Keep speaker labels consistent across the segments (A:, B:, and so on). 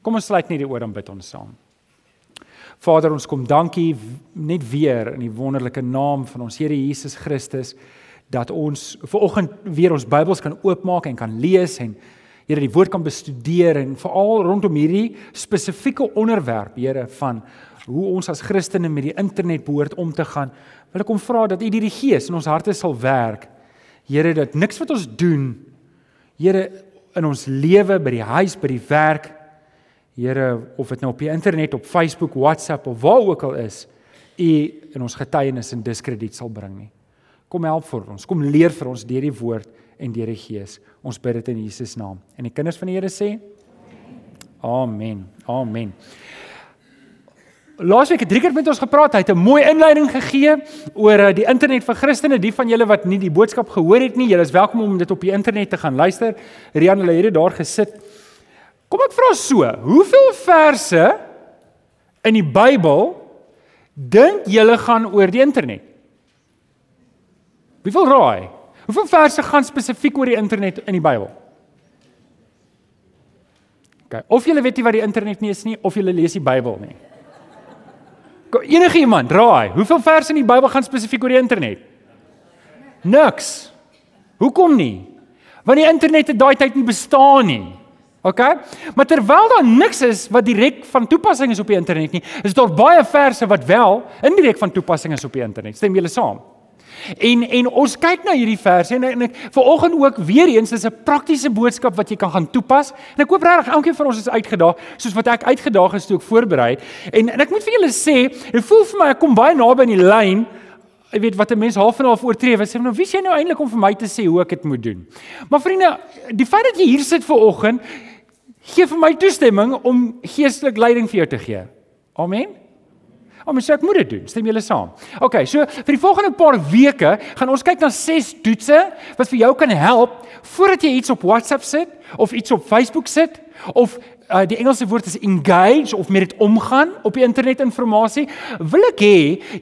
A: Kom ons sluit net die oor en bid ons saam. Vader, ons kom dankie net weer in die wonderlike naam van ons Here Jesus Christus dat ons ver oggend weer ons Bybels kan oopmaak en kan lees en Here die woord kan bestudeer en veral rondom hierdie spesifieke onderwerp, Here, van hoe ons as Christene met die internet behoort om te gaan. Wil ek kom vra dat U die Gees in ons harte sal werk. Here, dat niks wat ons doen, Here, in ons lewe, by die huis, by die werk, Here, of dit nou op die internet, op Facebook, WhatsApp of waar ook al is, U in ons getuienis in diskrediet sal bring nie. Kom help vir ons. Kom leer vir ons deur die woord en deur die Gees. Ons bid dit in Jesus naam. En die kinders van die Here sê: Amen. Amen. Laasweek het Driekert met ons gepraat. Hy het 'n mooi inleiding gegee oor eh, die internet vir Christene. Die van julle wat nie die boodskap gehoor het nie, julle is welkom om dit op die internet te gaan luister. Rian hulle het daar gesit. Kom ek vra so, hoeveel verse in die Bybel dink julle gaan oor die internet? Wie wil raai? Hoeveel verse gaan spesifiek oor die internet in die Bybel? OK, of julle weet nie wat die internet nie is nie of julle lees die Bybel nie. Enige iemand, raai, hoeveel verse in die Bybel gaan spesifiek oor die internet? Niks. Hoekom nie? Want die internet het daai tyd nie bestaan nie. OK? Maar terwyl daar niks is wat direk van toepassing is op die internet nie, is daar baie verse wat wel indirek van toepassing is op die internet. Stem julle saam? En en ons kyk na hierdie verse en, en ek vanoggend ook weer eens dis 'n praktiese boodskap wat jy kan gaan toepas. En ek hoop regtig elkeen van ons is uitgedaag soos wat ek uitgedaag is toe ek voorberei. En en ek moet vir julle sê, dit voel vir my ek kom baie naby in die lyn. Ek weet wat 'n mens half en half oortree. Wat sê nou wie sê nou eintlik om vir my te sê hoe ek dit moet doen? Maar vriende, die feit dat jy hier sit vanoggend gee vir my toestemming om geestelik leiding vir jou te gee. Amen. Oh, mens sê ek moet dit doen. Stem julle saam? OK, so vir die volgende paar weke gaan ons kyk na ses toetse wat vir jou kan help voordat jy iets op WhatsApp sit of iets op Facebook sit of uh, die Engelse woord is engage of met dit omgaan op die internet inligting, wil ek hê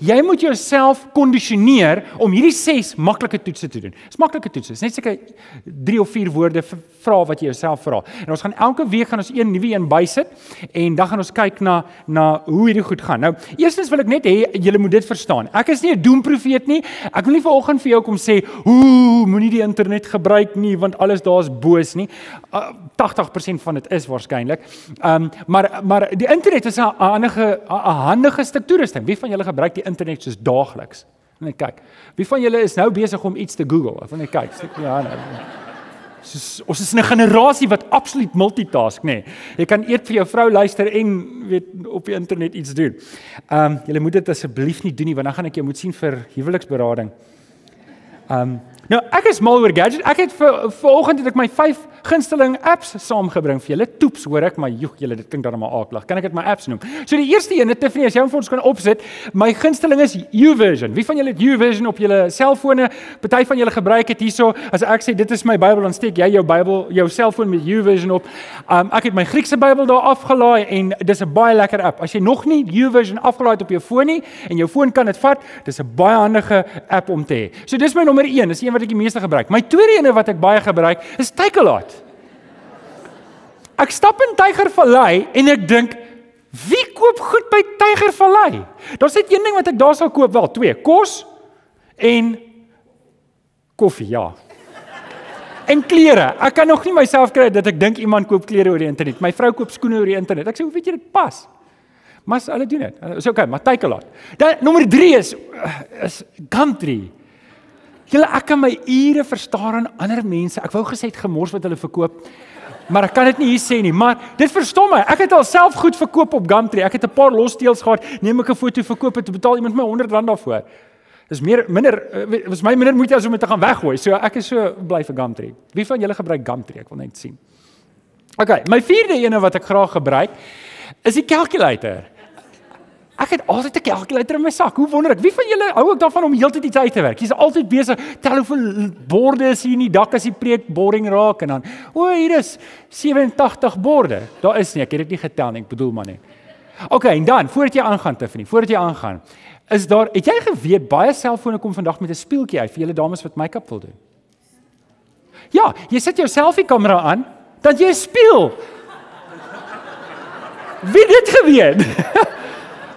A: jy moet jouself kondisioneer om hierdie 6 maklike toetse te doen. Dis maklike toetse. Dis net seker 3 of 4 woorde vra wat jy jouself vra. En ons gaan elke week gaan ons een nuwe een bysit en dan gaan ons kyk na na hoe hierdie goed gaan. Nou, eerstens wil ek net hê julle moet dit verstaan. Ek is nie 'n doemprofeet nie. Ek wil nie vanoggend vir jou kom sê, "Ooh, moenie die internet gebruik nie want alles daar's boos nie." Uh, 80% van dit is waarskynlik natuurlik. Ehm um, maar maar die internet is 'n handige 'n handige stuk toerusting. Wie van julle gebruik die internet soos daagliks? Net kyk. Wie van julle is nou besig om iets te Google? Of net kyk. Ja, nou. Soos, ons is 'n generasie wat absoluut multitask, nê. Nee. Jy kan eet vir jou vrou luister en weet op die internet iets doen. Ehm um, julle moet dit asseblief nie doen nie want dan gaan ek jou moet sien vir huweliksberading. Ehm um, nou ek is mal oor gadgets. Ek het vir vanoggend het ek my 5 gunsteling apps saamgebring vir julle. Toeps hoor ek, maar joeg julle, dit klink dan maar aaklag. Kan ek dit my apps noem? So die eerste een, Tiffany, as jy hom vir ons kan opsit, my gunsteling is YouVersion. Wie van julle het YouVersion op julle selfone? Party van julle gebruik dit hierso. As ek sê dit is my Bybel, dan steek jy jou Bybel, jou selfoon met YouVersion op. Um ek het my Griekse Bybel daar afgelaai en dis 'n baie lekker app. As jy nog nie YouVersion afgelaai het op jou foon nie en jou foon kan dit vat, dis 'n baie handige app om te hê. So dis my nommer 1, dis een wat ek die meeste gebruik. My tweede een wat ek baie gebruik is Takealot. Ek stap in Tygervallei en ek dink, wie koop goed by Tygervallei? Daar's net een ding wat ek daar sal koop, wel twee, kos en koffie, ja. En klere. Ek kan nog nie myself kry dat ek dink iemand koop klere oor die internet. My vrou koop skoene oor die internet. Ek sê, "Hoe weet jy dit pas?" Maar hulle doen dit. Dis okay, maar Tygervallei. Dan nommer 3 is is Gumtree. Julle ek kan my ure verstaar aan ander mense. Ek wou gesê het gemors wat hulle verkoop. Maar ek kan dit nie hier sê nie, maar dit verstom my. Ek het alself goed verkoop op Gumtree. Ek het 'n paar lossteels gehad. Neem ek 'n foto, verkoop dit, betaal iemand my R100 daarvoor. Dis meer minder eh, was my minder moeite as om dit te gaan weggooi. So ek is so bly vir Gumtree. Wie van julle gebruik Gumtree? Ek wil net sien. OK, my vierde ene wat ek graag gebruik is die calculator. Ek het altyd 'n kalkulator in my sak. Hoe wonder ek, wie van julle hou ook daarvan om heeltyd iets uit te werk? Jy's altyd besig. Tel hoeveel borde is hier in die dak as die preek boring raak en dan, o, hier is 87 borde. Daar is nie, ek het dit nie getel nie, ek bedoel maar net. OK, en dan, voordat jy aangaan Tiffany, voordat jy aangaan, is daar, het jy geweet baie selfone kom vandag met 'n spieeltjie uit vir julle dames wat make-up wil doen? Ja, jy sit jou selfie kamera aan, dan jy speel. Wie het dit geweet?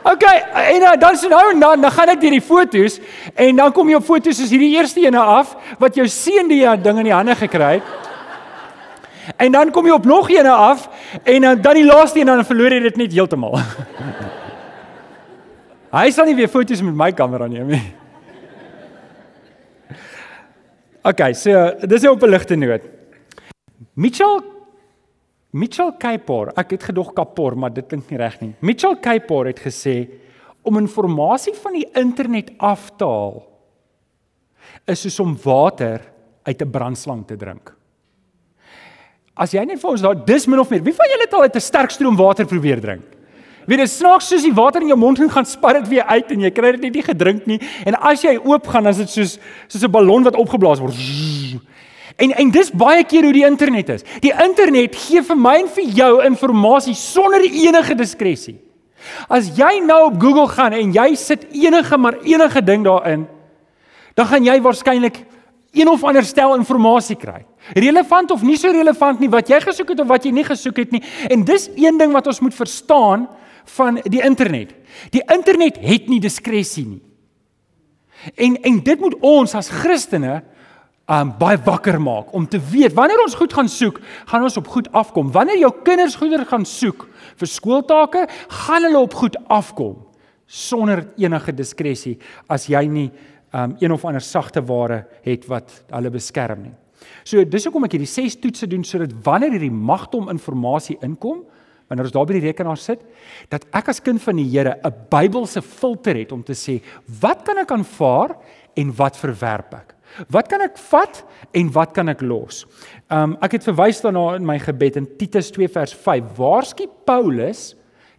A: OK, en uh, dan so nou en dan dan gaan ek deur die fotos en dan kom jy op fotos soos hierdie eerste ene af wat jou seun die uh, ding in die hande gekry het. En dan kom jy op nog ene af en uh, dan die laaste een dan verloor jy dit net heeltemal. Hy sal nie weer fotos met my kamera neem nie. OK, so dis 'n op 'n ligte noot. Mitchell Mitchell Kapor, ek het gedog Kapor, maar dit klink nie reg nie. Mitchell Kapor het gesê om inligting van die internet af te haal is soos om water uit 'n brandslang te drink. As jy net vir ons daar dis min of meer, wie van julle het al uit 'n sterk stroom water probeer drink? Wie dit snaaks soos die water in jou mond gaan spat dit weer uit en jy kry dit net nie gedrink nie en as jy oop gaan dan is dit soos soos 'n ballon wat opgeblaas word. En en dis baie keer hoe die internet is. Die internet gee vir my en vir jou inligting sonder enige diskresie. As jy nou op Google gaan en jy sit enige maar enige ding daarin, dan gaan jy waarskynlik een of ander stel inligting kry. Relevant of nie so relevant nie wat jy gesoek het of wat jy nie gesoek het nie. En dis een ding wat ons moet verstaan van die internet. Die internet het nie diskresie nie. En en dit moet ons as Christene um baie wakker maak om te weet wanneer ons goed gaan soek, gaan ons op goed afkom. Wanneer jou kinders goeder gaan soek vir skooltake, gaan hulle op goed afkom sonder enige diskresie as jy nie um een of ander sagte ware het wat hulle beskerm nie. So dis hoekom ek hierdie 6 toetse doen sodat wanneer hierdie magtom inligting inkom, wanneer ons daar by die rekenaar sit, dat ek as kind van die Here 'n Bybelse filter het om te sê, wat kan ek aanvaar en wat verwerp ek? Wat kan ek vat en wat kan ek los? Um ek het verwys daarna in my gebed in Titus 2 vers 5. Waarskynlik Paulus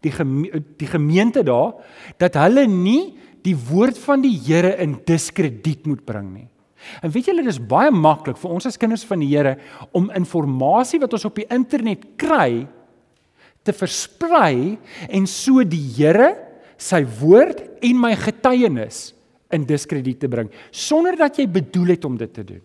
A: die geme die gemeente daar dat hulle nie die woord van die Here in diskrediet moet bring nie. En weet julle dis baie maklik vir ons as kinders van die Here om inligting wat ons op die internet kry te versprei en so die Here sy woord en my getuienis in diskrediet te bring sonder dat jy bedoel het om dit te doen.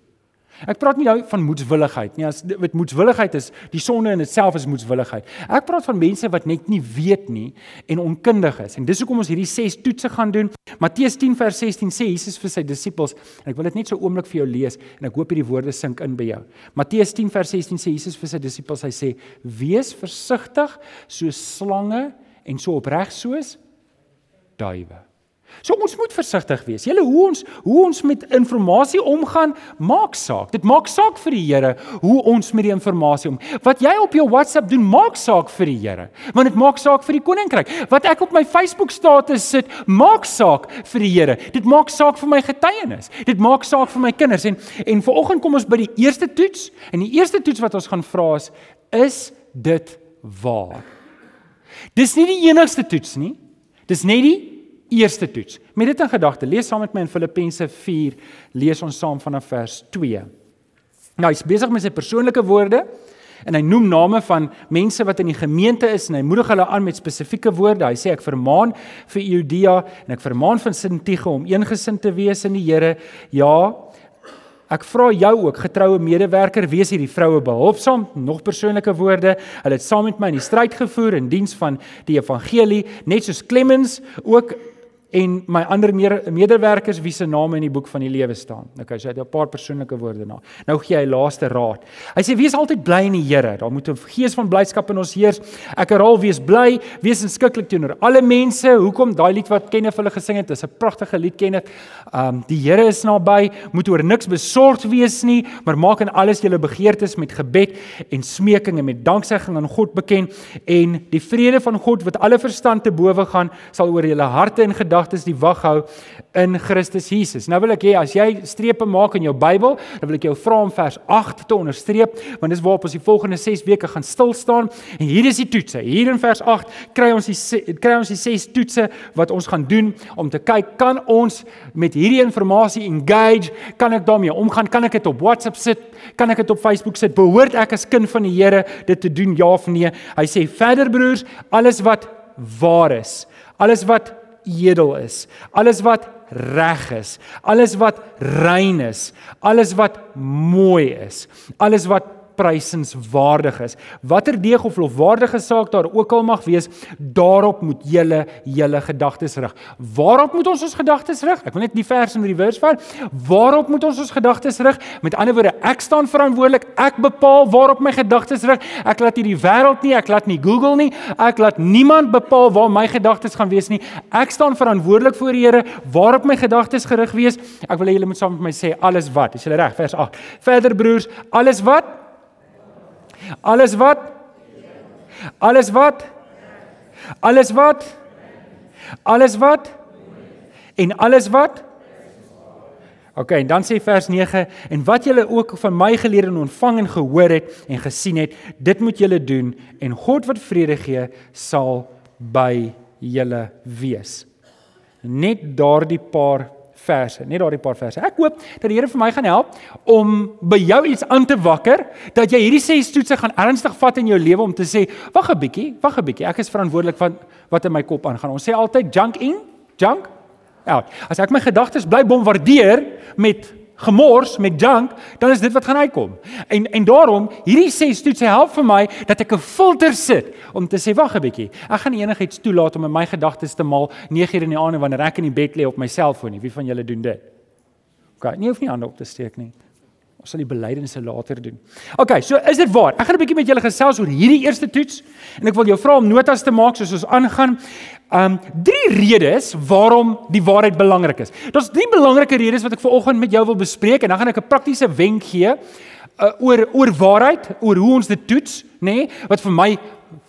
A: Ek praat nie nou van moedswilligheid nie. As met moedswilligheid is die sonde in itself is moedswilligheid. Ek praat van mense wat net nie weet nie en onkundig is. En dis hoekom ons hierdie 6 toetse gaan doen. Matteus 10 vers 16 sê Jesus vir sy disippels en ek wil dit net so oomblik vir jou lees en ek hoop hierdie woorde sink in by jou. Matteus 10 vers 16 sê Jesus vir sy disippels hy sê: "Wees versigtig soos slange en so opreg soos duwe." So ons moet versigtig wees. Julle hoe ons hoe ons met inligting omgaan, maak saak. Dit maak saak vir die Here hoe ons met die inligting om. Wat jy op jou WhatsApp doen, maak saak vir die Here. Want dit maak saak vir die koninkryk. Wat ek op my Facebook status sit, maak saak vir die Here. Dit maak saak vir my getuienis. Dit maak saak vir my kinders en en vanoggend kom ons by die eerste toets en die eerste toets wat ons gaan vra is is dit waar? Dis nie die enigste toets nie. Dis net die eerste toets. Met dit in gedagte, lees saam met my in Filippense 4, lees ons saam vanaf vers 2. Nou, hy's besig met sy persoonlike woorde en hy noem name van mense wat in die gemeente is en hy moedig hulle aan met spesifieke woorde. Hy sê ek vermaan vir Judea en ek vermaan van Sintige om eengesind te wees in die Here. Ja, Ek vra jou ook getroue medewerker, wees hierdie vroue behulpsaam, nog persoonlike woorde. Hulle het saam met my in die stryd gevoer in diens van die evangelie, net soos Clemens ook en my ander medewerkers wie se name in die boek van die lewe staan. Okay, so hy het 'n paar persoonlike woorde na. Nou gee hy laaste raad. Hy sê wees altyd bly in die Here. Daar moet 'n gees van blydskap in ons heers. Ek herhaal wees bly, wees inskikkelik teenoor alle mense. Hoekom daai lied wat Kenneth hulle gesing het, is 'n pragtige lied Kenneth. Um die Here is naby, moet oor niks besorgd wees nie, maar maak in alles julle begeertes met gebed en smeking en met danksegging aan God bekend en die vrede van God wat alle verstand te bowe gaan, sal oor julle harte en gedagtes gedagtes die wag hou in Christus Jesus. Nou wil ek hê as jy strepe maak in jou Bybel, dan wil ek jou vra om vers 8 te onderstreep, want dis waarop ons die volgende 6 weke gaan stil staan. En hier is die toetse. Hier in vers 8 kry ons die kry ons die 6 toetse wat ons gaan doen om te kyk kan ons met hierdie inligting engage? Kan ek daarmee omgaan? Kan ek dit op WhatsApp sit? Kan ek dit op Facebook sit? Behoort ek as kind van die Here dit te doen ja of nee? Hy sê verder broers, alles wat waar is, alles wat edel is, alles wat reg is, alles wat rein is, alles wat mooi is, alles wat prysenswaardig is. Watter deeg of lofwaardige saak daar ook al mag wees, daarop moet julle julle gedagtes rig. Waarop moet ons ons gedagtes rig? Ek wil net die vers in die vers vat. Waarop moet ons ons gedagtes rig? Met ander woorde, ek staan verantwoordelik. Ek bepaal waarop my gedagtes rig. Ek laat nie die wêreld nie, ek laat nie Google nie, ek laat niemand bepaal waar my gedagtes gaan wees nie. Ek staan verantwoordelik voor die Here waarop my gedagtes gerig wees. Ek wil hê julle moet saam met my sê alles wat. Is julle reg? Vers 8. Verder broers, alles wat Alles wat? Alles wat? Alles wat? Alles wat? En alles wat? OK, en dan sê vers 9 en wat julle ook van my geleer en ontvang en gehoor het en gesien het, dit moet julle doen en God wat vrede gee sal by julle wees. Net daardie paar verse, net daardie paar verse. Ek hoop dat die Here vir my gaan help om by jou iets aan te wakker dat jy hierdie ses toetse gaan ernstig vat in jou lewe om te sê, wag 'n bietjie, wag 'n bietjie. Ek is verantwoordelik van wat in my kop aangaan. Ons sê altyd junk in, junk out. As ek my gedagtes bly bombardeer met gemors met junk, dan is dit wat gaan uitkom. En en daarom hierdie ses toetse help vir my dat ek 'n filter sit om te sê wag 'n bietjie. Ek gaan enigiets toelaat om in my gedagtes te maal 9 uur in die aand wanneer ek in die bed lê op my selfoon nie. Wie van julle doen dit? OK, nie hoef nie hande op te steek nie. Ons sal die belydenisse later doen. OK, so is dit waar. Ek gaan 'n bietjie met julle gesels oor hierdie eerste toets en ek wil jou vra om notas te maak soos ons aangaan. Um drie redes waarom die waarheid belangrik is. Daar's drie belangrike redes wat ek veraloggend met jou wil bespreek en dan gaan ek 'n praktiese wenk gee uh, oor oor waarheid, oor hoe ons dit toets, nê, nee, wat vir my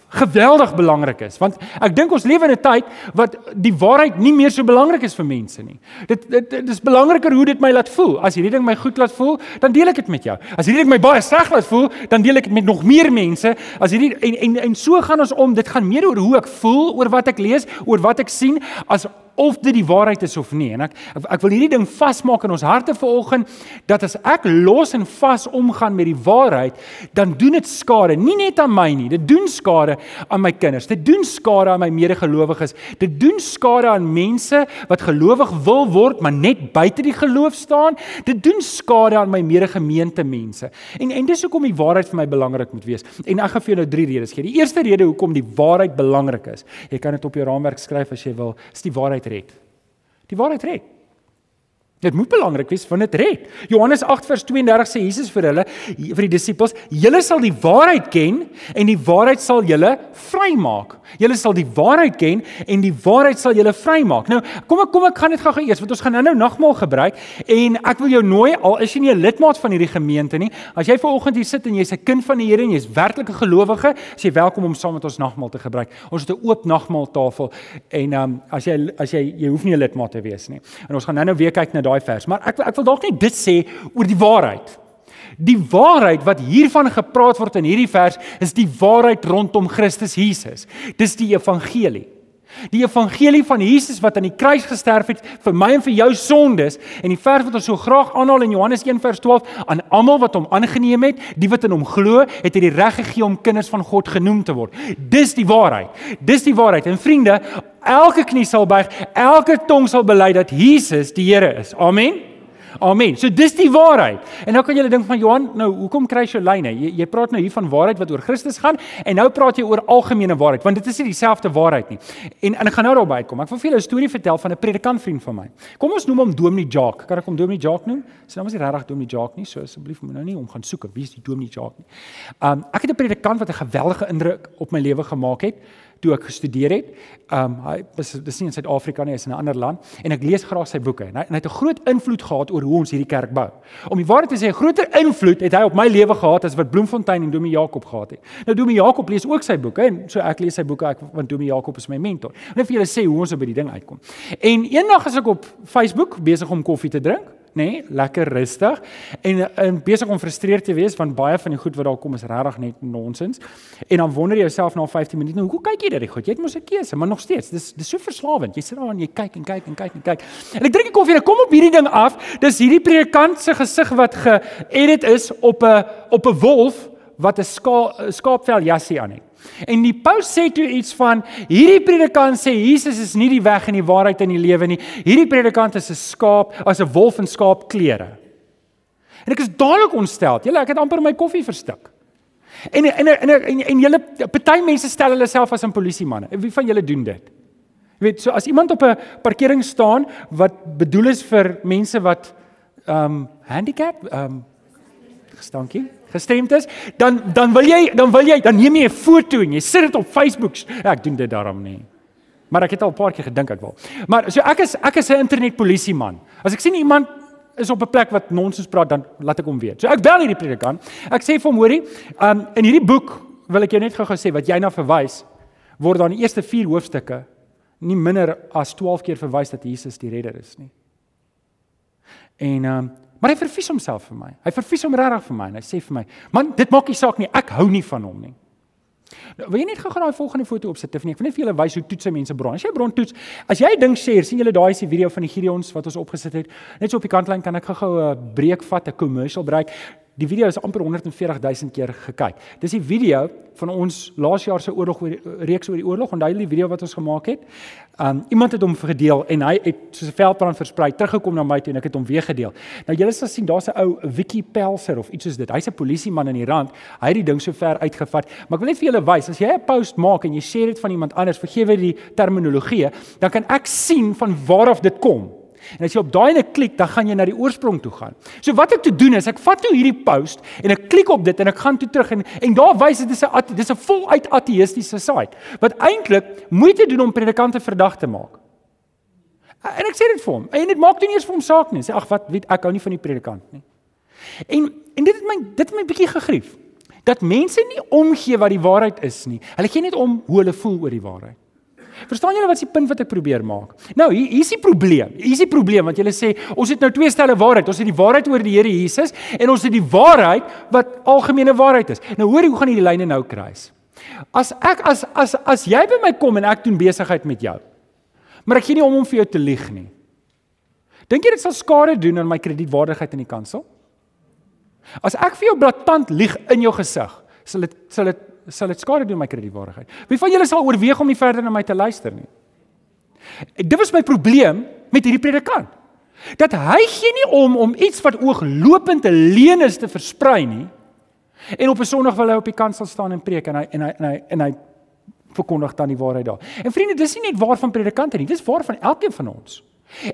A: geweldig belangrik is want ek dink ons lewe in 'n tyd wat die waarheid nie meer so belangrik is vir mense nie. Dit dit, dit is belangriker hoe dit my laat voel. As hierdie ding my goed laat voel, dan deel ek dit met jou. As hierdie ding my baie sleg laat voel, dan deel ek dit met nog meer mense. As hierdie en en en so gaan ons om. Dit gaan meer oor hoe ek voel, oor wat ek lees, oor wat ek sien as of dit die waarheid is of nie. En ek ek, wil hierdie ding vasmaak in ons harte vanoggend dat as ek los en vas omgaan met die waarheid, dan doen dit skade, nie net aan my nie. Dit doen skade aan my kinders. Dit doen skade aan my medegelowiges. Dit doen skade aan mense wat gelowig wil word, maar net buite die geloof staan. Dit doen skade aan my medegemeente mense. En en dis hoekom die waarheid vir my belangrik moet wees. En ek gaan vir jou nou drie redes gee. Die eerste rede hoekom die waarheid belangrik is. Jy kan dit op jou raamwerk skryf as jy wil. Is die waarheid red. Die waarheid red. Dit moet belangrik wees want dit red. Johannes 8 vers 32 sê Jesus vir hulle vir die disippels, julle sal die waarheid ken en die waarheid sal julle vrymaak. Julle sal die waarheid ken en die waarheid sal julle vrymaak. Nou, kom ek kom ek gaan dit gou-gou eers want ons gaan nou-nou nagmaal gebruik en ek wil jou nooi al is jy nie 'n lidmaat van hierdie gemeente nie, as jy vanoggend hier sit en jy's 'n kind van die Here en jy's werklike gelowige, is jy welkom om saam met ons nagmaal te gebruik. Ons het 'n oop nagmaaltafel en um, as jy as jy jy hoef nie 'n lidmaat te wees nie. En ons gaan nou-nou weer kyk na daai vers, maar ek ek wil dalk net dit sê oor die waarheid. Die waarheid wat hiervan gepraat word in hierdie vers is die waarheid rondom Christus Jesus. Dis die evangelie. Die evangelie van Jesus wat aan die kruis gesterf het vir my en vir jou sondes en die vers wat ons so graag aanhaal in Johannes 1 vers 12 aan almal wat hom aangeneem het, die wat in hom glo, het hy die reg gegee om kinders van God genoem te word. Dis die waarheid. Dis die waarheid. En vriende, elke knie sal buig, elke tong sal bely dat Jesus die Here is. Amen. Amen. So dis die waarheid. En nou kan jy dink van Johan, nou hoekom kry jy so lyne? Jy, jy praat nou hier van waarheid wat oor Christus gaan en nou praat jy oor algemene waarheid, want dit is nie dieselfde waarheid nie. En en ek gaan nou daarby uitkom. Ek wil vir julle 'n storie vertel van 'n predikant vriend van my. Kom ons noem hom Dominee Jacques. Kan ek hom Dominee Jacques noem? Sy naam is nie regtig Dominee Jacques nie, so asseblief moet nou nie om gaan soek wie is die Dominee Jacques nie. Um ek het 'n predikant wat 'n geweldige indruk op my lewe gemaak het toe ek gestudeer het. Um hy was dis nie in Suid-Afrika nie, hy's in 'n ander land en ek lees graag sy boeke. En hy, en hy het 'n groot invloed gehad oor hoe ons hierdie kerk bou. Om die waarheid te sê, 'n groter invloed het hy op my lewe gehad as wat Bloemfontein en Domie Jakob gehad het. Nou Domie Jakob lees ook sy boeke en so ek lees sy boeke ek want Domie Jakob is my mentor. Net vir julle sê hoe ons op die ding uitkom. En eendag as ek op Facebook besig om koffie te drink, nê, nee, lekker rustig en en besig om frustreerd te wees want baie van die goed wat daar kom is regtig net nonsens. En dan wonder jy jouself na 15 minute, nou hoe kyk jy die goed? Jy het mos 'n keuse, maar nog steeds, dis dis so verslawend. Jy sit daar en jy kyk en kyk en kyk en kyk. En ek drink 'n koffie en ek kom op hierdie ding af. Dis hierdie predikant se gesig wat geëdit is op 'n op 'n wolf wat 'n ska, skaapvel jassie aan het. En die paus sê toe iets van hierdie predikant sê Jesus is nie die weg en die waarheid en die lewe nie. Hierdie predikant is 'n skaap, as 'n wolf in skaapklere. En ek is dadelik ontstel. Julle, ek het amper my koffie verstik. En en en en, en julle party mense stel hulle self as 'n polisiemanne. Wie van julle doen dit? Jy weet, so as iemand op 'n parkering staan wat bedoel is vir mense wat ehm um, handicap, ehm um, gestankie, gestremd is, dan dan wil jy dan wil jy dan neem jy 'n foto en jy sit dit op Facebook. Ek doen dit daarom nie. Maar ek het al 'n paar keer gedink ek wil. Maar so ek is ek is 'n internetpolisie man. As ek sien iemand is op 'n plek wat nonsens praat, dan laat ek hom weet. So ek bel hierdie predikant. Ek sê vir hom, hoorie, um in hierdie boek wil ek jou net gou-gou sê wat jy na verwys, word dan die eerste 4 hoofstukke nie minder as 12 keer verwys dat Jesus die redder is nie. En um maar hy verfies homself vir my. Hy verfies hom regtig vir my en hy sê vir my, "Man, dit maak nie saak nie. Ek hou nie van hom nie." Nou, wil jy net gou-gou daai volgende foto opsit? Ek wil net vir julle wys hoe toets mense bron. As jy bron toets, as jy dink share, sien julle daai is die video van die Gideons wat ons opgesit het. Net so op die kantlyn kan ek gou-gou 'n breek vat, 'n commercial breek. Die video is amper 140 000 keer gekyk. Dis die video van ons laas jaar se oorlog oor reeks oor die oorlog. Onthou die video wat ons gemaak het? Um iemand het hom gedeel en hy het soos 'n veldbrand versprei teruggekom na my toe en ek het hom weer gedeel. Nou julle sal sien daar's 'n ou Wiki Pelser of iets soos dit. Hy's 'n polisieman in die rand. Hy het die ding so ver uitgevat. Maar ek wil net vir julle wys, as jy 'n post maak en jy share dit van iemand anders, vergewe die terminologie, dan kan ek sien van waar af dit kom. En as jy op daai ene klik, dan gaan jy na die oorsprong toe gaan. So wat ek te doen is, ek vat nou hierdie post en ek klik op dit en ek gaan toe terug en en daar wys dit is 'n dis 'n voluit ateïstiese site wat eintlik moeite doen om predikante verdag te maak. En ek sê dit vir hom. En dit maak nie eers vir hom saak nie. Sê ag wat weet ek hou nie van die predikant nie. En en dit het my dit het my bietjie gegrief dat mense nie omgee wat die waarheid is nie. Hulle gee net om hoe hulle voel oor die waarheid. Verstaan julle wat is die punt wat ek probeer maak? Nou, hier is die probleem. Hier is die probleem want julle sê ons het nou twee stelle waarheid. Ons het die waarheid oor die Here Jesus en ons het die waarheid wat algemene waarheid is. Nou hoor hoe gaan hierdie lyne nou kruis. As ek as as as jy by my kom en ek doen besigheid met jou. Maar ek gee nie om om vir jou te lieg nie. Dink jy dit sal skade doen aan my kredietwaardigheid in die kansel? As ek vir jou blaatant lieg in jou gesig, sal dit sal dit sal dit skade doen my kredietwaardigheid. Wie van julle sal oorweeg om nie verder na my te luister nie? Dit was my probleem met hierdie predikant. Dat hy gee nie om om iets wat ooglopend 'n leuen is te versprei nie. En op 'n Sondag wil hy op die kant sal staan en preek en hy en hy en hy en hy verkondig dan die waarheid daar. En vriende, dis nie net waar van predikante nie, dis waar van elkeen van ons.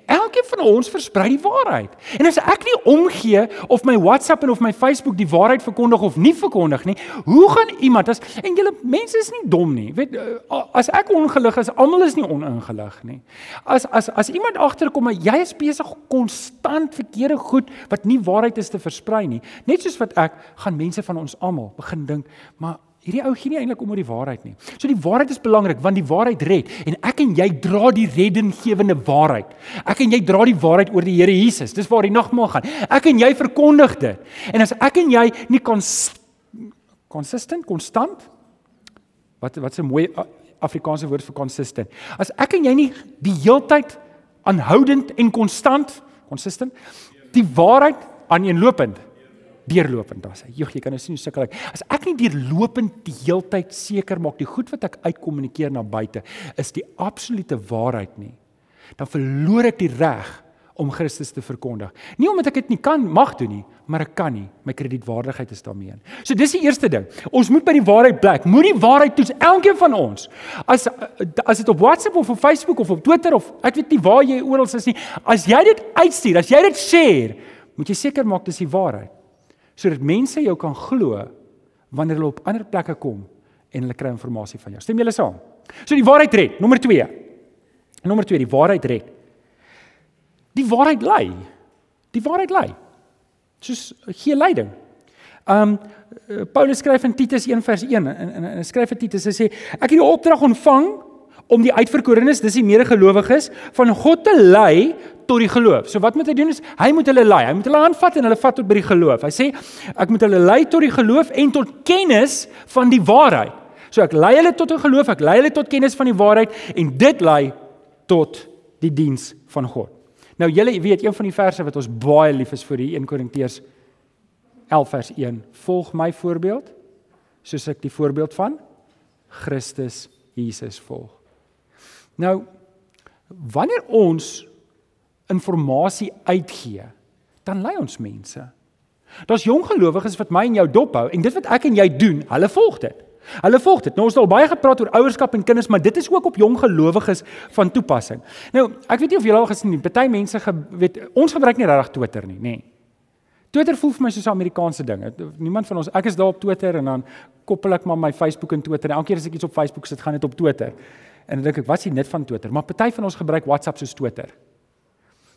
A: Elkeen van ons versprei die waarheid. En as ek nie omgee of my WhatsApp en of my Facebook die waarheid verkondig of nie verkondig nie, hoe gaan iemand as en julle mense is nie dom nie. Weet eh, as ek ongelig is, almal is nie oningelig nie. As as as iemand agterkom maar jy is besig konstant verkeerde goed wat nie waarheid is te versprei nie, net soos wat ek gaan mense van ons almal begin dink, maar Hierdie ou gee nie eintlik om oor die waarheid nie. So die waarheid is belangrik want die waarheid red en ek en jy dra die reddinggewende waarheid. Ek en jy dra die waarheid oor die Here Jesus. Dis waar die nagmaal gaan. Ek en jy verkondig dit. En as ek en jy nie kons consistent, konstant wat wat's 'n mooi Afrikaanse woord vir consistent. As ek en jy nie die heeltyd aanhoudend en konstant consistent die waarheid aaneenlopend deurlopend daar sê. Jogg, jy kan nou sien hoe sukkel ek. As ek nie deurlopend die heeltyd seker maak die goed wat ek uitkommunikeer na buite is die absolute waarheid nie, dan verloor ek die reg om Christus te verkondig. Nie omdat ek dit nie kan mag doen nie, maar ek kan nie. My kredietwaardigheid is daarmee. So dis die eerste ding. Ons moet by die waarheid bly. Moet die waarheid toets elkeen van ons. As as dit op WhatsApp of op Facebook of op Twitter of ek weet nie waar jy oral is nie, as jy dit uitstuur, as jy dit share, moet jy seker maak dis die waarheid sodat mense jou kan glo wanneer hulle op ander plekke kom en hulle kry inligting van jou. Stem julle saam? So die waarheid red, nommer 2. Nommer 2, die waarheid red. Die waarheid lei. Die waarheid lei. Soos gee leiding. Um Paulus skryf in Titus 1 vers 1 en en hy skryf vir Titus hy sê ek het die opdrag ontvang om die uitverkorenes, dis die medegelowiges van God te lei tot die geloof. So wat moet hy doen is hy moet hulle lei. Hy moet hulle aanvat en hulle vat tot by die geloof. Hy sê ek moet hulle lei tot die geloof en tot kennis van die waarheid. So ek lei hulle tot 'n geloof, ek lei hulle tot kennis van die waarheid en dit lei tot die diens van God. Nou julle weet een van die verse wat ons baie lief is vir die 1 Korintiërs 11 vers 1. Volg my voorbeeld soos ek die voorbeeld van Christus Jesus volg. Nou wanneer ons inligting uitgee, dan lei ons mense. Daar's jong gelowiges wat my en jou dophou en dit wat ek en jy doen, hulle volg dit. Hulle volg dit. Nou ons het al baie gepraat oor ouerskap en kinders, maar dit is ook op jong gelowiges van toepassing. Nou, ek weet nie of julle al gesien het, party mense ge, weet ons gebruik nie regtig Twitter nie, nê. Nee. Twitter voel vir my soos 'n Amerikaanse ding. Niemand van ons, ek is daar op Twitter en dan koppel ek maar my Facebook en Twitter. Elke keer as ek iets op Facebook sit, gaan dit op Twitter. En dan dink ek, wat is die nut van Twitter? Maar party van ons gebruik WhatsApp soos Twitter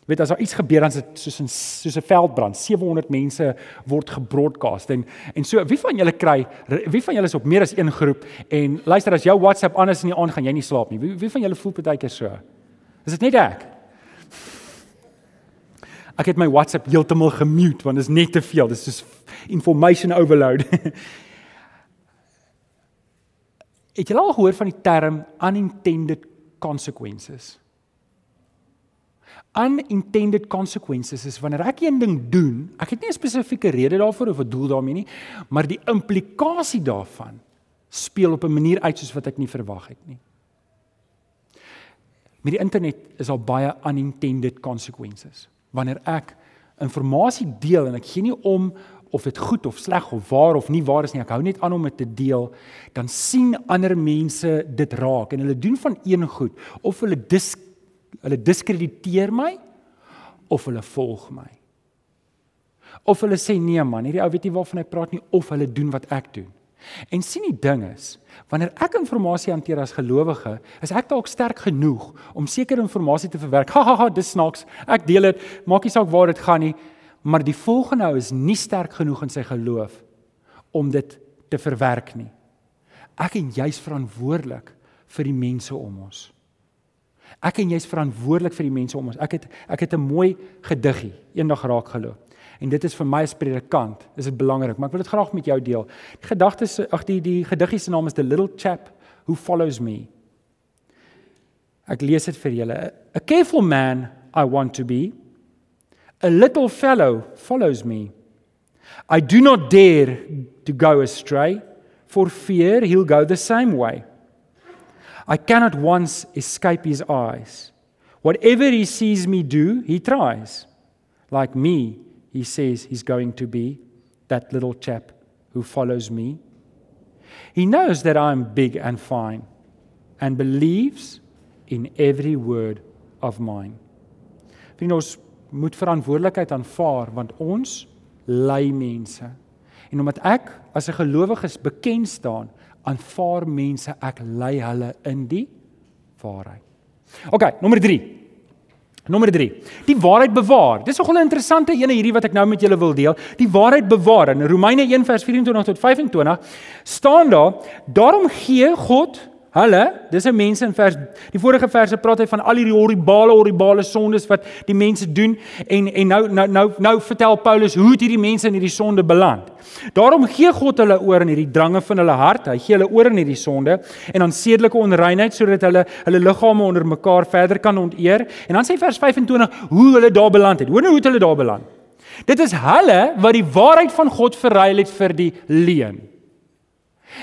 A: weet as daar iets gebeur dan is dit soos 'n soos 'n veldbrand. 700 mense word gebroadcast. En en so wie van julle kry wie van julle is op meer as een groep? En luister as jou WhatsApp is in die aand gaan jy nie slaap nie wie, wie van julle voel partykeer so? Is dit net ek? Ek het my WhatsApp heeltemal gemute want dit is net te veel. Dis soos information overload. Het julle al gehoor van die term unintended consequences unintended consequences is wanneer ek 'n ding doen, ek het nie 'n spesifieke rede daarvoor of 'n doel daarmee nie, maar die implikasie daarvan speel op 'n manier uit soos wat ek nie verwag het nie. Met die internet is daar baie unintended consequences. Wanneer ek inligting deel en ek gee nie om of dit goed of sleg of waar of nie waar is nie, ek hou net aan om dit te deel, dan sien ander mense dit raak en hulle doen van een goed of hulle dis Hulle diskrediteer my of hulle volg my. Of hulle sê nee man, hierdie ou weet nie waarvan hy praat nie of hulle doen wat ek doen. En sien die ding is, wanneer ek inligting hanteer as gelowige, is ek dalk sterk genoeg om sekere inligting te verwerk. Ha ha ha, dis snaaks. Ek deel dit, maak nie saak waar dit gaan nie, maar die volgende ou is nie sterk genoeg in sy geloof om dit te verwerk nie. Ek en jy's verantwoordelik vir die mense om ons. Ek en jy's verantwoordelik vir die mense om ons. Ek het ek het 'n mooi gediggie eendag raak geloop. En dit is vir my as predikant, is dit belangrik, maar ek wil dit graag met jou deel. Die gedagte is ag die die gediggie se naam is The Little Chap Who Follows Me. Ek lees dit vir julle. A careful man I want to be. A little fellow follows me. I do not dare to go astray for fear he'll go the same way. I cannot once escape his eyes. Whatever he sees me do, he tries. Like me, he says he's going to be that little chap who follows me. He knows that I'm big and fine and believes in every word of mine. Vriende, ons moet verantwoordelikheid aanvaar want ons lei mense. En omdat ek as 'n gelowige bekend staan, aanvaar mense ek lei hulle in die waarheid. OK, nommer 3. Nommer 3. Die waarheid bewaar. Dis 'n nogal interessante ene hierdie wat ek nou met julle wil deel. Die waarheid bewaar. In Romeine 1:24 tot 25 staan daar: "Daarom gee God Hulle, dis 'n mense in vers die vorige verse praat hy van al hierdie horribale horribale sondes wat die mense doen en en nou nou nou nou vertel Paulus hoe het hierdie mense in hierdie sonde beland. Daarom gee God hulle oor in hierdie drange van hulle hart. Hy gee hulle oor in hierdie sonde en aan sedelike onreinheid sodat hulle hulle liggame onder mekaar verder kan onteer. En dan sê vers 25 hoe hulle daar beland het. Hoor nou hoe hulle daar beland. Dit is hulle wat die waarheid van God verruil het vir die leuen.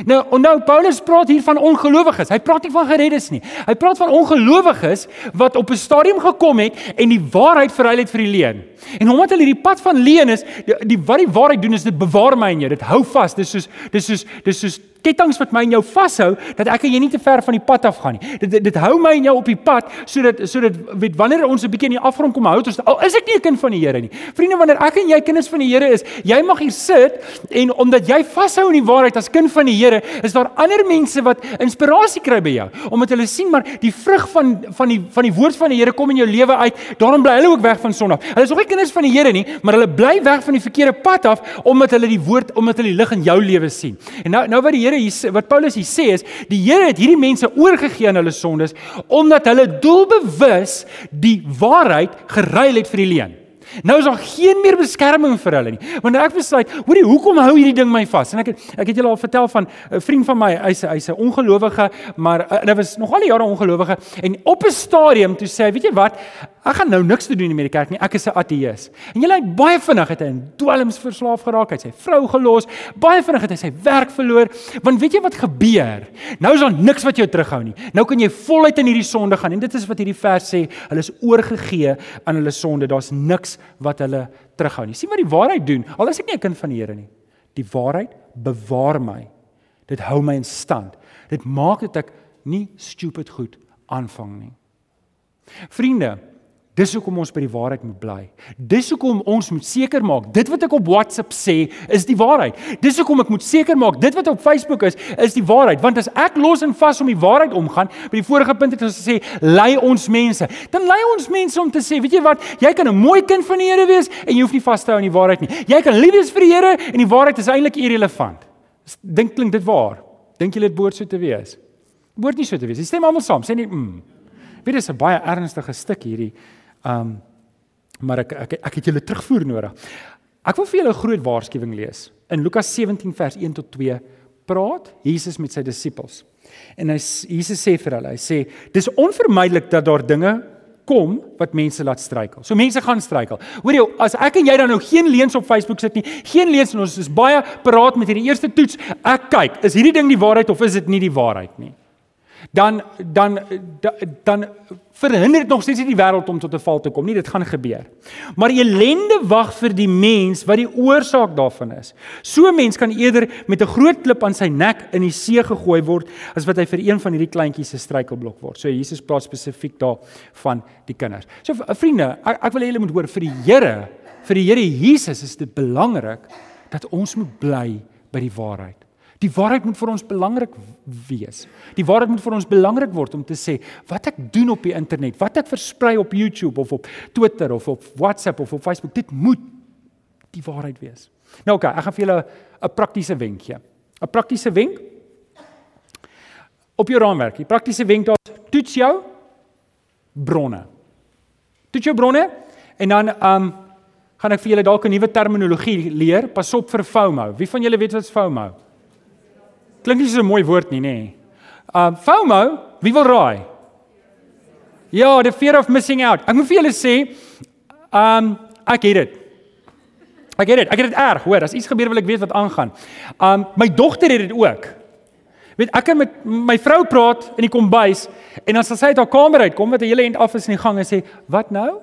A: Nou, nou Paulus praat hier van ongelowiges. Hy praat nie van gereddes nie. Hy praat van ongelowiges wat op 'n stadium gekom het en die waarheid verhuil het vir die leuen. En omdat hulle hierdie pad van leuen is, die, die wat die waarheid doen is dit bewaar my en jou. Dit hou vas. Dis soos dis soos dis soos kettinge wat my en jou vashou dat ek en jy nie te ver van die pad af gaan nie. Dit dit, dit hou my en jou op die pad sodat sodat weet wanneer ons 'n bietjie in die afgrond kom hou ons al is ek nie 'n kind van die Here nie. Vriende, wanneer ek en jy kinders van die Here is, jy mag hier sit en omdat jy vashou in die waarheid as kind van die Here, is daar ander mense wat inspirasie kry by jou omdat hulle sien maar die vrug van van die van die woord van die Here kom in jou lewe uit. Daarom bly hulle ook weg van sonde. Hulle is ook nie kinders van die Here nie, maar hulle bly weg van die verkeerde pad af omdat hulle die woord omdat hulle die lig in jou lewe sien. En nou nou wat die Here hier wat Paulus hier sê is die Here het hierdie mense oorgegee aan hulle sondes omdat hulle doelbewus die waarheid geruil het vir die leuen. Nou is daar geen meer beskerming vir hulle nie. Wanneer ek besluit, hoorie, hoekom hou hierdie ding my vas? En ek het ek het julle al vertel van 'n vriend van my, hy's hy's 'n ongelowige, maar uh, hy was nog al die jare ongelowige en op 'n stadium toe sê hy, weet jy wat, ek gaan nou niks te doen met die kerk nie. Ek is 'n ateïs. En jy lyk baie vinnig het hy in dwelms verslaaf geraak, hy het sy vrou gelos, baie vinnig het hy sy werk verloor. Want weet jy wat gebeur? Nou is daar niks wat jou terughou nie. Nou kan jy voluit in hierdie sonde gaan en dit is wat hierdie vers sê, hulle is oorgegee aan hulle sonde. Daar's niks wat hulle terughou nie. Sien wat die waarheid doen? Al is ek nie 'n kind van die Here nie. Die waarheid bewaar my. Dit hou my in stand. Dit maak dat ek nie stupid goed aanvang nie. Vriende, dis hoekom ons by die waarheid moet bly. Dis hoekom ons moet seker maak dit wat ek op WhatsApp sê is die waarheid. Dis hoekom ek moet seker maak dit wat op Facebook is is die waarheid, want as ek los en vas om die waarheid omgaan, by die vorige punt het ons gesê lei ons mense. Dan lei ons mense om te sê, weet jy wat, jy kan 'n mooi kind van die Here wees en jy hoef nie vas te hou aan die waarheid nie. Jy kan lief wees vir die Here en die waarheid is eintlik irrelevant. Dink klink dit waar? Dink jy dit behoort so te wees? Behoort nie so te wees. Jy stem almal saam, sê net mm. Weet dis 'n baie ernstige stuk hierdie. Um maar ek ek ek het julle terugvoer nodig. Ek wil vir julle 'n groot waarskuwing lees. In Lukas 17 vers 1 tot 2 praat Jesus met sy disippels. En hy Jesus sê vir hulle, hy sê dis onvermydelik dat daar dinge kom wat mense laat struikel. So mense gaan struikel. Hoor jy, as ek en jy dan nou geen leens op Facebook sit nie, geen leens en ons is baie paraat met hierdie eerste toets, ek kyk, is hierdie ding die waarheid of is dit nie die waarheid nie? Dan dan dan verhinder dit nog steeds nie die wêreld om tot 'n val te kom nie. Dit gaan gebeur. Maar ellende wag vir die mens wat die oorsaak daarvan is. So 'n mens kan eerder met 'n groot klip aan sy nek in die see gegooi word as wat hy vir een van hierdie kleintjies se struikelblok word. So Jesus praat spesifiek daar van die kinders. So vriende, ek, ek wil hê julle moet hoor vir die Here, vir die Here Jesus is dit belangrik dat ons moet bly by die waarheid. Die waarheid moet vir ons belangrik wees. Die waarheid moet vir ons belangrik word om te sê wat ek doen op die internet, wat ek versprei op YouTube of op Twitter of op WhatsApp of op Facebook, dit moet die waarheid wees. Nou oké, okay, ek gaan vir julle 'n praktiese wenk gee. 'n Praktiese wenk op jou raamwerk. Die praktiese wenk daar toets jou bronne. Toets jou bronne en dan um gaan ek vir julle dalk 'n nuwe terminologie leer. Pas op vir FOMO. Wie van julle weet wat FOMO is? Klink nie so 'n mooi woord nie, nê? Nee. Uh FOMO, wie wil raai? Ja, the fear of missing out. Ek moet vir julle sê, um ek het dit. Ek het dit. Ek het dit erg, hoor. As iets gebeur wil ek weet wat aangaan. Um my dogter het dit ook. Weet ek kan met my vrou praat in die kombuis en dan sal sy uit haar kamer uit kom met 'n hele end af is in die gang en sê, "Wat nou?"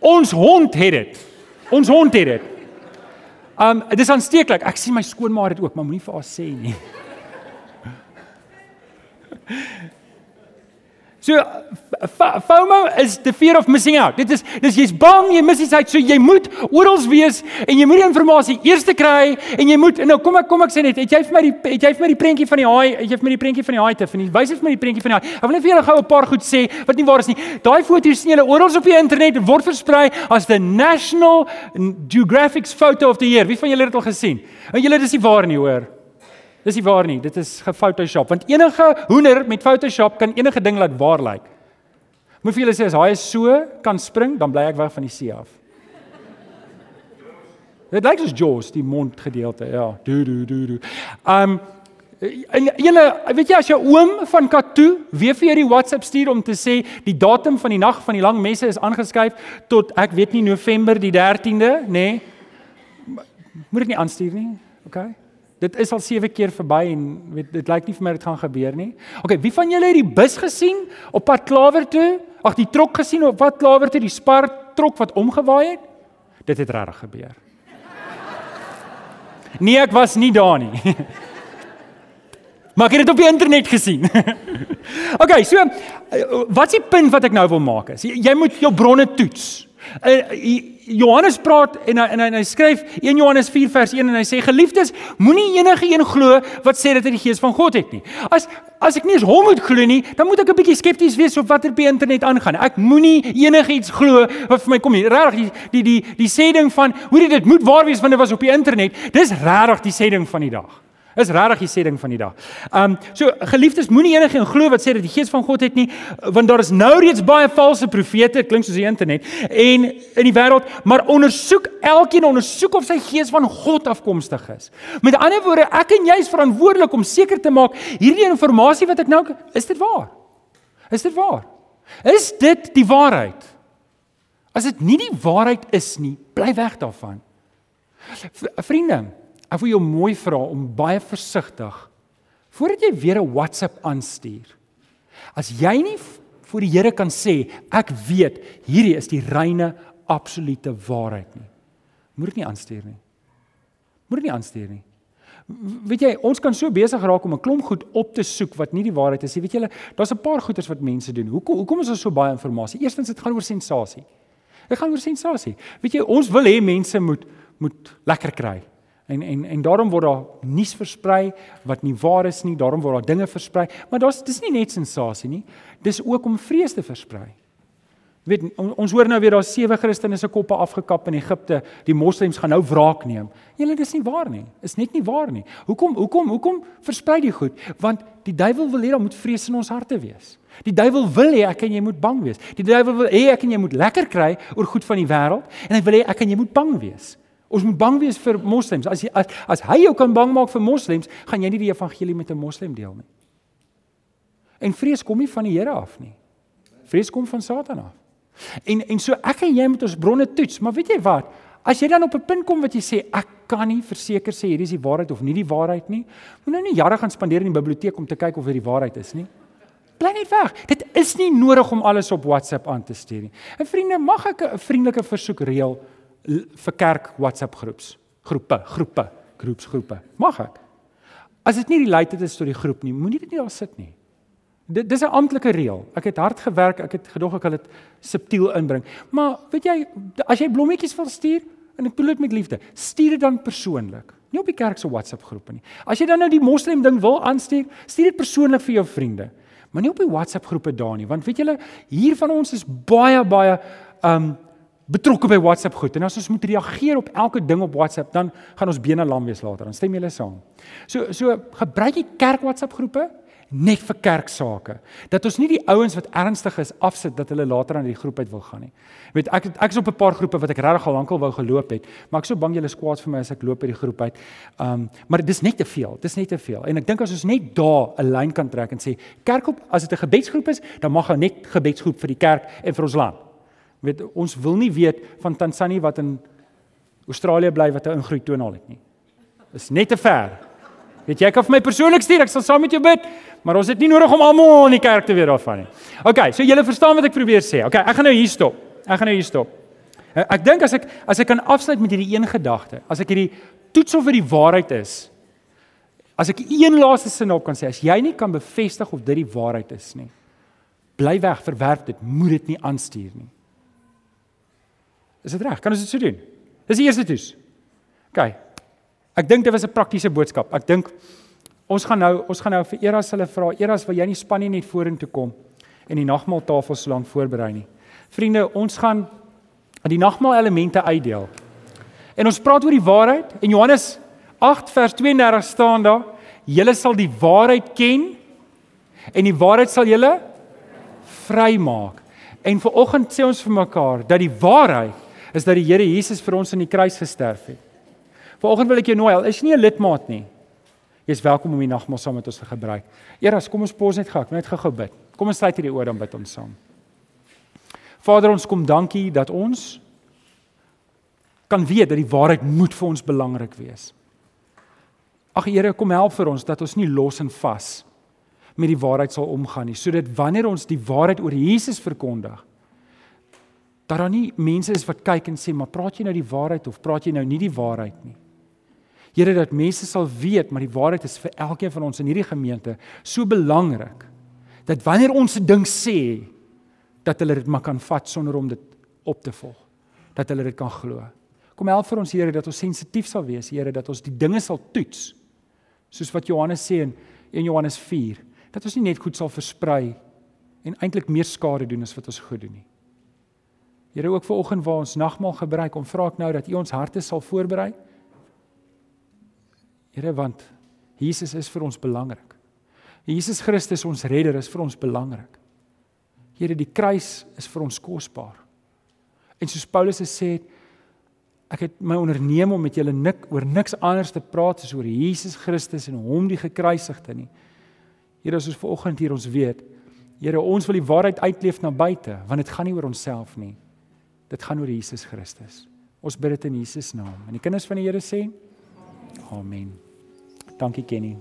A: Ons hond het dit. Ons hond het dit. Um dis aansteeklik. Ek sien my skoonma dit ook, maar moenie vir haar sê nie. So FOMO is the fear of missing out. Dit is dis jy's bang jy mis iets uit, so jy moet oral wees en jy moet die inligting eers kry en jy moet nou kom ek kom ek sê net, het jy vir my die het jy vir my die prentjie van die haai, het jy vir my die prentjie van die haai te vind? Wys vir my die prentjie van die haai. Ek wil net vir julle gou 'n paar goed sê wat nie waar is nie. Daai foto's sien julle oral op die internet word versprei as the National Geographic's photo of the year. Wie van julle het dit al gesien? En julle dis nie waar nie, hoor. Dis nie waar nie. Dit is gefotoshop want enige hoender met Photoshop kan enige ding laat waar lyk. Moet vir julle sê as hy so kan spring, dan bly ek weg van die see af. Dit lyk soos Jaws, die mondgedeelte. Ja, do do do do. Um en julle, weet jy as jou oom van Katu weer vir jou die WhatsApp stuur om te sê die datum van die nag van die lang messe is aangeskuif tot ek weet nie November die 13de, nê? Nee, moet ek nie aanstuur nie. OK. Dit is al 7 keer verby en weet dit lyk nie vir my dit gaan gebeur nie. OK, wie van julle het die bus gesien op pad Klawer toe? Ag, die trok gesien op pad Klawer toe, die spar trok wat omgewaai het? Dit het regtig gebeur. Nee, ek was nie daar nie. Maar ek het dit op die internet gesien. OK, so wat is die punt wat ek nou wil maak is jy moet jou bronne toets. Uh, Johannes praat en hy, en, hy, en hy skryf 1 Johannes 4 vers 1 en hy sê geliefdes moenie enige een glo wat sê dat hy die gees van God het nie. As as ek nie eens hom moet glo nie, dan moet ek 'n bietjie skepties wees op wat op die internet aangaan. Ek moenie enigiets glo wat vir my kom nie. Regtig die die die die sê ding van hoe dit moet waar wees wanneer dit was op die internet. Dis regtig die sê ding van die dag. Is regtig die sê ding van die dag. Um so geliefdes moenie enige glo wat sê dat die gees van God het nie want daar is nou reeds baie valse profete klink soos die internet en in die wêreld maar ondersoek elkeen ondersoek of sy gees van God afkomstig is. Met ander woorde ek en jy is verantwoordelik om seker te maak hierdie inligting wat ek nou is dit waar? Is dit waar? Is dit die waarheid? As dit nie die waarheid is nie, bly weg daarvan. Vriende, ek wil jou mooi vra om baie versigtig voordat jy weer 'n WhatsApp aanstuur. As jy nie voor die Here kan sê ek weet hierdie is die reine absolute waarheid nie. Moet dit nie aanstuur nie. Moet dit nie aanstuur nie. Weet jy, ons kan so besig raak om 'n klomp goed op te soek wat nie die waarheid is nie. Weet julle, daar's 'n paar goeters wat mense doen. Hoekom hoekom is daar so baie inligting? Eerstens dit gaan oor sensasie. Dit gaan oor sensasie. Weet jy, ons wil hê mense moet moet lekker kry. En en en daarom word daar nuus versprei wat nie waar is nie. Daarom word daar dinge versprei, maar daar's dis nie net sensasie nie. Dis ook om vrees te versprei. Weet ons hoor nou weer daar sewe Christene se koppe afgekap in Egipte. Die moslems gaan nou wraak neem. Julle dis nie waar nie. Is net nie waar nie. Hoekom hoekom hoekom versprei die goed? Want die duiwel wil hê daar moet vrees in ons harte wees. Die duiwel wil hê ek en jy moet bang wees. Die duiwel wil hê ek en jy moet lekker kry oor goed van die wêreld en hy wil hê ek en jy moet bang wees. Ons moet bang wees vir moslems. As jy as, as hy jou kan bang maak vir moslems, gaan jy nie die evangelie met 'n moslem deel nie. En vrees kom nie van die Here af nie. Vrees kom van Satan af. En en so ek en jy moet ons bronne toets, maar weet jy wat? As jy dan op 'n punt kom wat jy sê ek kan nie verseker sê hierdie is die waarheid of nie die waarheid nie, moet nou nie jare gaan spandeer in die biblioteek om te kyk of dit die waarheid is nie. Bly net weg. Dit is nie nodig om alles op WhatsApp aan te stuur nie. En vriende, mag ek 'n vriendelike versoek reël vir kerk WhatsApp groeps, groepe, groepe, groepsgroepe. Mag ek? As dit nie related is tot die groep nie, moenie dit nie daar sit nie. Dit dis 'n amptelike reël. Ek het hard gewerk, ek het gedog ek kan dit subtiel inbring. Maar weet jy, as jy blommetjies wil stuur en ek bedoel dit met liefde, stuur dit dan persoonlik. Nie op die kerk se WhatsApp groepe nie. As jy dan nou die moslem ding wil aanstuur, stuur dit persoonlik vir jou vriende. Maar nie op die WhatsApp groepe daar nie, want weet julle, hier van ons is baie baie um betrokke by WhatsApp goed. En as ons moet reageer op elke ding op WhatsApp, dan gaan ons bene lam wees later. Dan stem julle saam. So so gebruik die kerk WhatsApp groepe net vir kerksake. Dat ons nie die ouens wat ernstig is afsit dat hulle later aan die groep uit wil gaan nie. Jy weet ek ek is op 'n paar groepe wat ek regtig al lankal wou geloop het, maar ek so bang julle is kwaad vir my as ek loop by die groep uit. Um maar dis net te veel. Dis net te veel. En ek dink as ons net daar 'n lyn kan trek en sê kerk op as dit 'n gebedsgroep is, dan mag hy net gebedsgroep vir die kerk en vir ons land. Weet ons wil nie weet van Tansanië wat in Australië bly wat 'n ingroei tonaal het nie. Dis net te ver. Weet jy, ek kan vir my persoonlik stuur, ek sal saam met jou bid, maar ons het nie nodig om almal in die kerk te weet daarvan nie. OK, so julle verstaan wat ek probeer sê. OK, ek gaan nou hier stop. Ek gaan nou hier stop. Eh, ek dink as ek as ek kan afsluit met hierdie een gedagte, as ek hierdie toets of dit die waarheid is. As ek een laaste sin op kan sê, as jy nie kan bevestig of dit die waarheid is nie, bly weg, verwerp dit, moed dit nie aanstuur nie. Is dit reg? Kan ons dit so doen? Dis die eerste toets. OK, Ek dink dit was 'n praktiese boodskap. Ek dink ons gaan nou ons gaan nou vir Eras hulle vra. Eras, wil jy nie span nie net vorentoe kom en die nagmaaltafel so lank voorberei nie. Vriende, ons gaan die nagmaal elemente uitdeel. En ons praat oor die waarheid. In Johannes 8 vers 32 staan daar: "Julle sal die waarheid ken en die waarheid sal julle vrymaak." En vir oggend sê ons vir mekaar dat die waarheid is dat die Here Jesus vir ons aan die kruis gesterf het. Vanoggend wil ek jou nooi, is jy nie 'n lidmaat nie. Jy's welkom om die nagmaal saam met ons te gebruik. Eers kom ons pos net gou, net gou-gou bid. Kom ons sluit hierdie oor dan bid ons saam. Vader, ons kom dankie dat ons kan weet dat die waarheid moet vir ons belangrik wees. Ag Here, kom help vir ons dat ons nie los en vas met die waarheid sal omgaan nie, sodat wanneer ons die waarheid oor Jesus verkondig, dat daar nie mense is wat kyk en sê, "Maar praat jy nou die waarheid of praat jy nou nie die waarheid nie?" Here dat mense sal weet maar die waarheid is vir elkeen van ons in hierdie gemeente so belangrik dat wanneer ons 'n ding sê dat hulle dit maar kan vat sonder om dit op te volg dat hulle dit kan glo. Kom help vir ons Here dat ons sensitief sal wees Here dat ons die dinge sal toets soos wat Johannes sê in 1 Johannes 4 dat ons nie net goed sal versprei en eintlik meer skade doen as wat ons goed doen nie. Here ook vir oggend waar ons nagmaal gebruik om vra ek nou dat U ons harte sal voorberei Here want Jesus is vir ons belangrik. Jesus Christus ons redder is vir ons belangrik. Here die kruis is vir ons kosbaar. En soos Paulus gesê het, ek het my onderneem om met julle nik oor niks anders te praat as oor Jesus Christus en hom die gekruisigde nie. Here as ons ver oggend hier ons weet Here, ons wil die waarheid uitleef na buite, want dit gaan nie oor onsself nie. Dit gaan oor Jesus Christus. Ons bid dit in Jesus naam. En die kinders van die Here sê: Amen. Dankie Kenny.